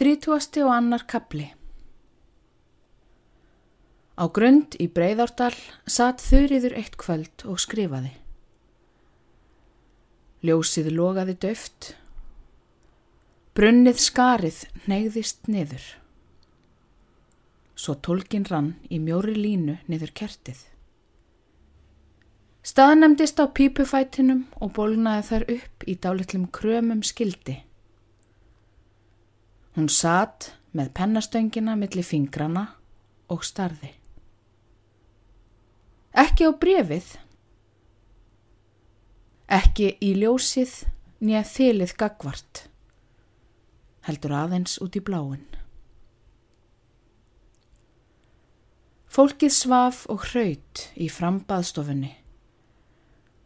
Þrítúasti og annar kapli Á grund í Breiðárdal satt þurriður eitt kvöld og skrifaði. Ljósið logaði döft. Brunnið skarið neyðist niður. Svo tólkin rann í mjóri línu niður kertið. Staðnemdist á pípufætinum og bólnaði þar upp í dálitlum krömum skildi. Hún satt með pennastöngina millir fingrana og starði. Ekki á brefið, ekki í ljósið nýja þylið gagvart, heldur aðeins út í bláin. Fólkið svaf og hraut í frambaðstofunni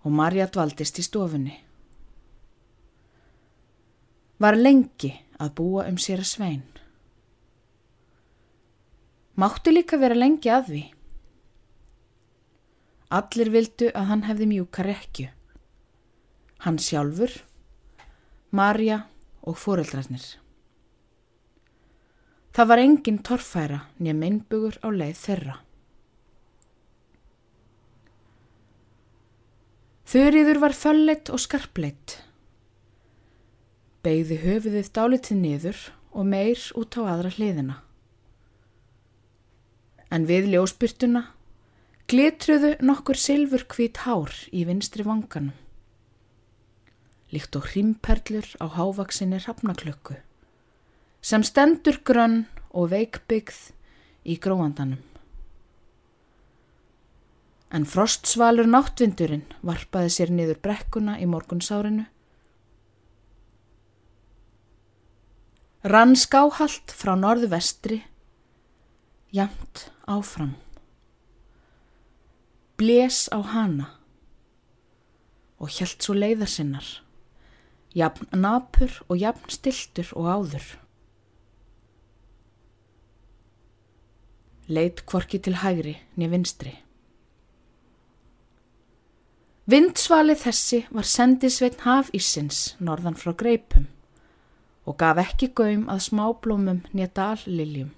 og Marja dvaldist í stofunni. Var lengi að búa um sér að svein. Máttu líka vera lengi að því. Allir vildu að hann hefði mjúka rekju. Hann sjálfur, Marja og fóreldrarnir. Það var engin torfæra nýja minnbugur á leið þeirra. Þurriður var fölleitt og skarpleitt. Begði höfuðið dálitið niður og meir út á aðra hliðina. En við ljósbyrtuna glitruðu nokkur silfur hvít hár í vinstri vanganum. Líkt og hrimperlur á hávaksinni rafnaklöku sem stendur grönn og veikbyggð í gróandanum. En frostsvalur náttvindurinn varpaði sér niður brekkuna í morgunsárinu rann skáhalt frá norðvestri, jamt áfram. Bles á hana og hjælt svo leiðar sinnar, jafn napur og jafn stiltur og áður. Leit kvorki til hægri niður vinstri. Vindsvali þessi var sendisveitn hafísins norðan frá greipum og gaf ekki gaum að smáblómum nýja dalliljum.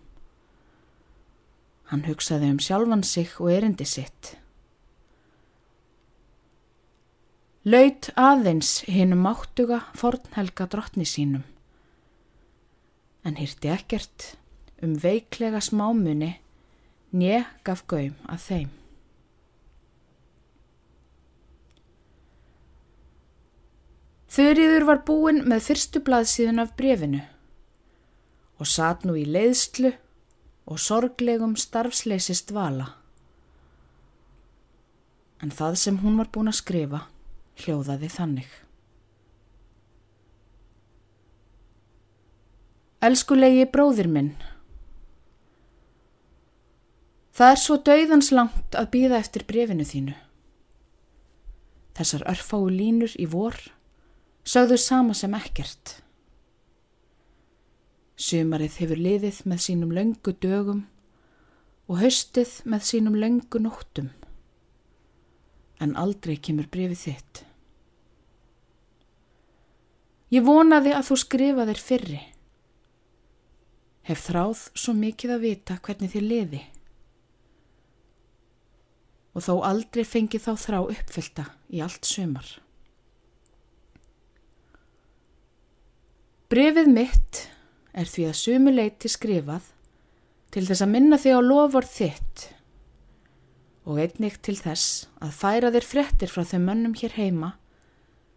Hann hugsaði um sjálfan sig og erindi sitt. Laut aðeins hinnum máttuga fornhelga drottni sínum, en hýrti ekkert um veiklega smámunni njö gaf gaum að þeim. Þurriður var búin með fyrstu blaðsíðun af brefinu og satt nú í leiðslu og sorglegum starfsleisist vala. En það sem hún var búin að skrifa hljóðaði þannig. Elskulegi bróðir minn, það er svo dauðans langt að býða eftir brefinu þínu. Þessar örfáu línur í vor sögðu sama sem ekkert. Sumarið hefur liðið með sínum löngu dögum og haustið með sínum löngu nóttum, en aldrei kemur brefið þitt. Ég vonaði að þú skrifaðir fyrri. Hef þráð svo mikið að vita hvernig þið liði. Og þó aldrei fengi þá þrá uppfylta í allt sumar. Brefið mitt er því að sumuleiti skrifað til þess að minna þig á lofvort þitt og einnig til þess að færa þér frettir frá þeim mönnum hér heima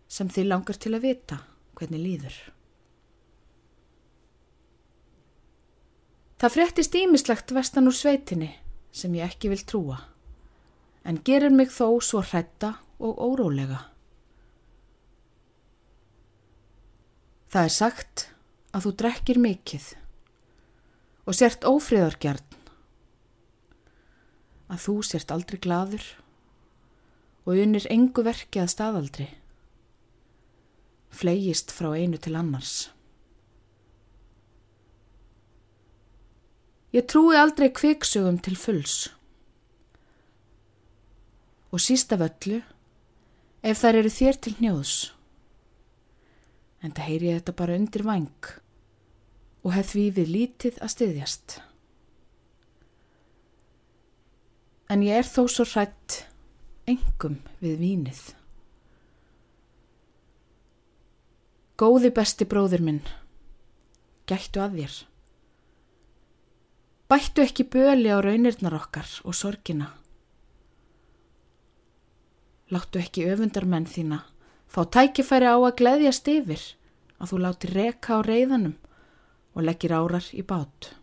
sem þið langar til að vita hvernig líður. Það frettist ímislegt vestan úr sveitinni sem ég ekki vil trúa en gerir mig þó svo hrætta og órólega. Það er sagt að þú drekkir mikið og sért ófriðargjarn, að þú sért aldrei gladur og unir engu verki að staðaldri, flegist frá einu til annars. Ég trúi aldrei kviksugum til fulls. Og sísta völlu ef þær eru þér til hnjóðs en það heyri ég þetta bara undir vang og hef því við lítið að styðjast. En ég er þó svo hrætt engum við vínið. Góði besti bróður minn, gættu að þér. Bættu ekki böli á raunirnar okkar og sorgina. Láttu ekki öfundarmenn þína, fá tækifæri á að gleðjast yfir að þú láti reka á reyðanum og leggir árar í bát.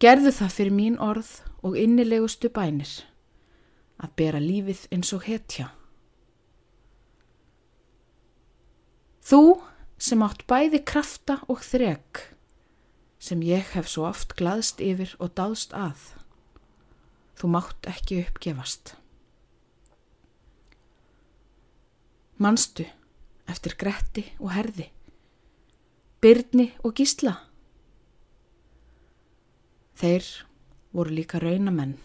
Gerðu það fyrir mín orð og innilegustu bænir að bera lífið eins og hetja. Þú sem átt bæði krafta og þreg sem ég hef svo oft glaðst yfir og dáðst að. Þú mátt ekki uppgefast. Manstu eftir gretti og herði, byrni og gísla. Þeir voru líka raunamenn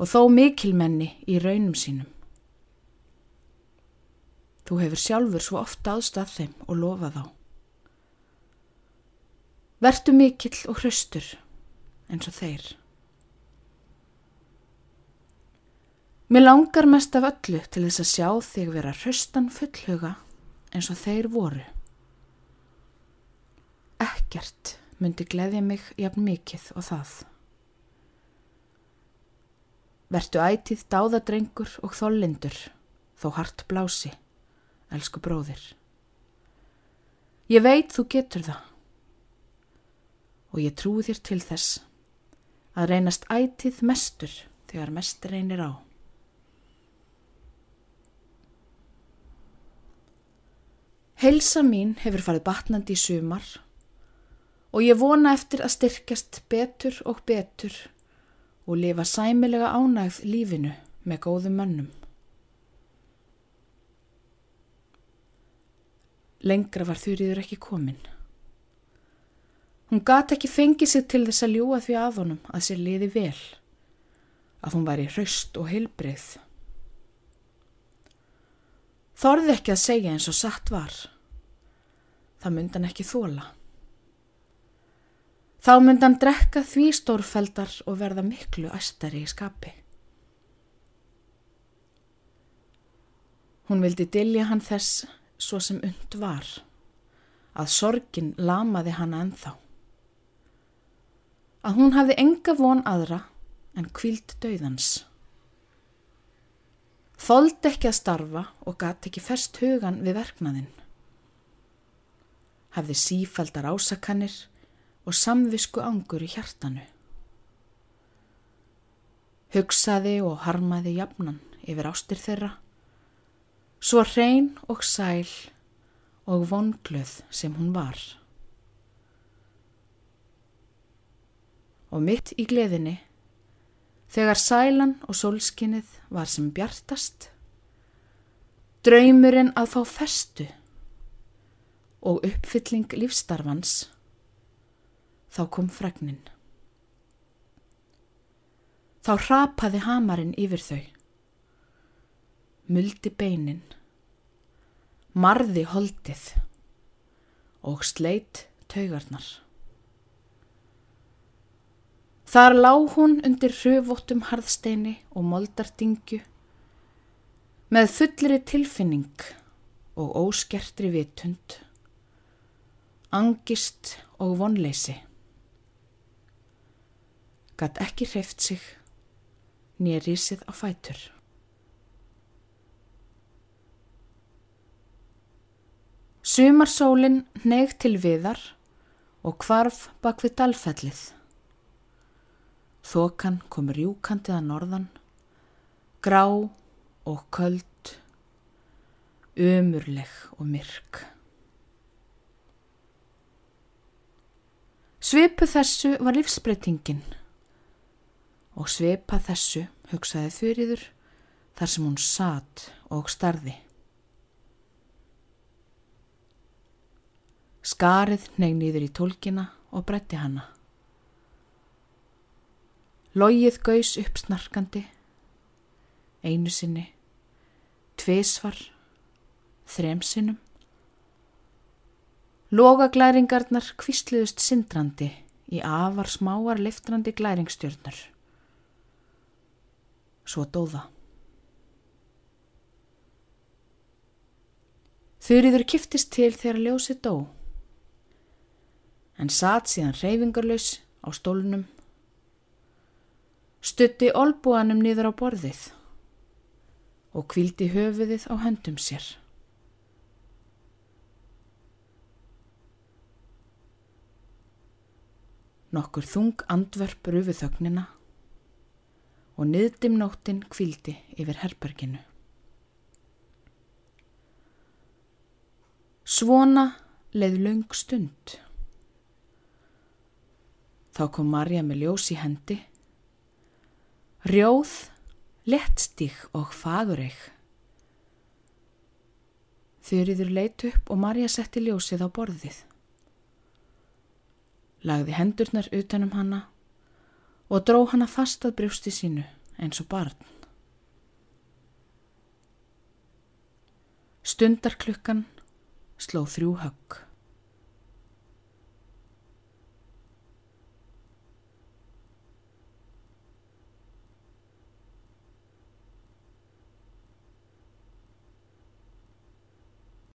og þó mikilmenni í raunum sínum. Þú hefur sjálfur svo ofta aðstað þeim og lofað á. Vertu mikill og hraustur eins og þeir. Mér langar mest af öllu til þess að sjá þig vera hraustan fullhuga eins og þeir voru. Ekkert myndi gleðja mig jafn mikill og það. Vertu ætið dáðadrengur og þóllindur þó hart blási, elsku bróðir. Ég veit þú getur það og ég trúi þér til þess að reynast ætið mestur þegar mest reynir á. Helsa mín hefur farið batnandi í sumar og ég vona eftir að styrkjast betur og betur og lifa sæmilega ánægð lífinu með góðum mönnum. Lengra var þurriður ekki kominn. Hún gati ekki fengið sig til þess að ljúa því að honum að sér liði vel, að hún væri hraust og heilbreyð. Þorði ekki að segja eins og satt var. Það myndi hann ekki þóla. Þá myndi hann drekka því stórfeldar og verða miklu æstari í skapi. Hún vildi dilja hann þess svo sem und var, að sorgin lamaði hann ennþá að hún hafði enga von aðra en kvíld döðans. Þóld ekki að starfa og gæti ekki fest hugan við verknaðinn. Hafði sífældar ásakannir og samvisku angur í hjartanu. Hugsaði og harmaði jafnan yfir ástir þeirra, svo hrein og sæl og vonglöð sem hún var. og mitt í gleðinni, þegar sælan og sólskinnið var sem bjartast, draumurinn að fá festu og uppfylling lífstarfans, þá kom fregnin. Þá rapaði hamarinn yfir þau, muldi beinin, marði holdið og sleitt taugarnar. Þar lág hún undir hröfóttum harðsteini og moldardingju með fullri tilfinning og óskertri vitund, angist og vonleysi. Gatt ekki hreift sig, nýja rísið á fætur. Sumarsólinn neyg til viðar og kvarf bak við dalfellið. Þokan kom rjúkandið að norðan, grá og köld, umurleg og myrk. Svipu þessu var lífsbreytingin og svipa þessu hugsaði þurriður þar sem hún satt og starði. Skarið negnýður í tólkina og bretti hanna. Lógið gaus uppsnarkandi, einu sinni, tvísvar, þremsinnum. Logaglæringarnar kvistluðust sindrandi í afar smáar liftrandi glæringstjörnur. Svo dóða. Þurriður kiftist til þegar ljósi dó, en satt síðan reyfingarlaus á stólunum, stutti olbúanum niður á borðið og kvildi höfuðið á höndum sér. Nokkur þung andverp rufu þögnina og niðdimnóttin kvildi yfir herberginu. Svona leið laung stund. Þá kom Marja með ljós í hendi. Rjóð, lettstík og fagureik. Þurriður leit upp og Marja setti ljósið á borðið lagði hendurnar utanum hanna og dró hanna fast að brjósti sínu eins og barn. Stundarklukkan sló þrjú högg.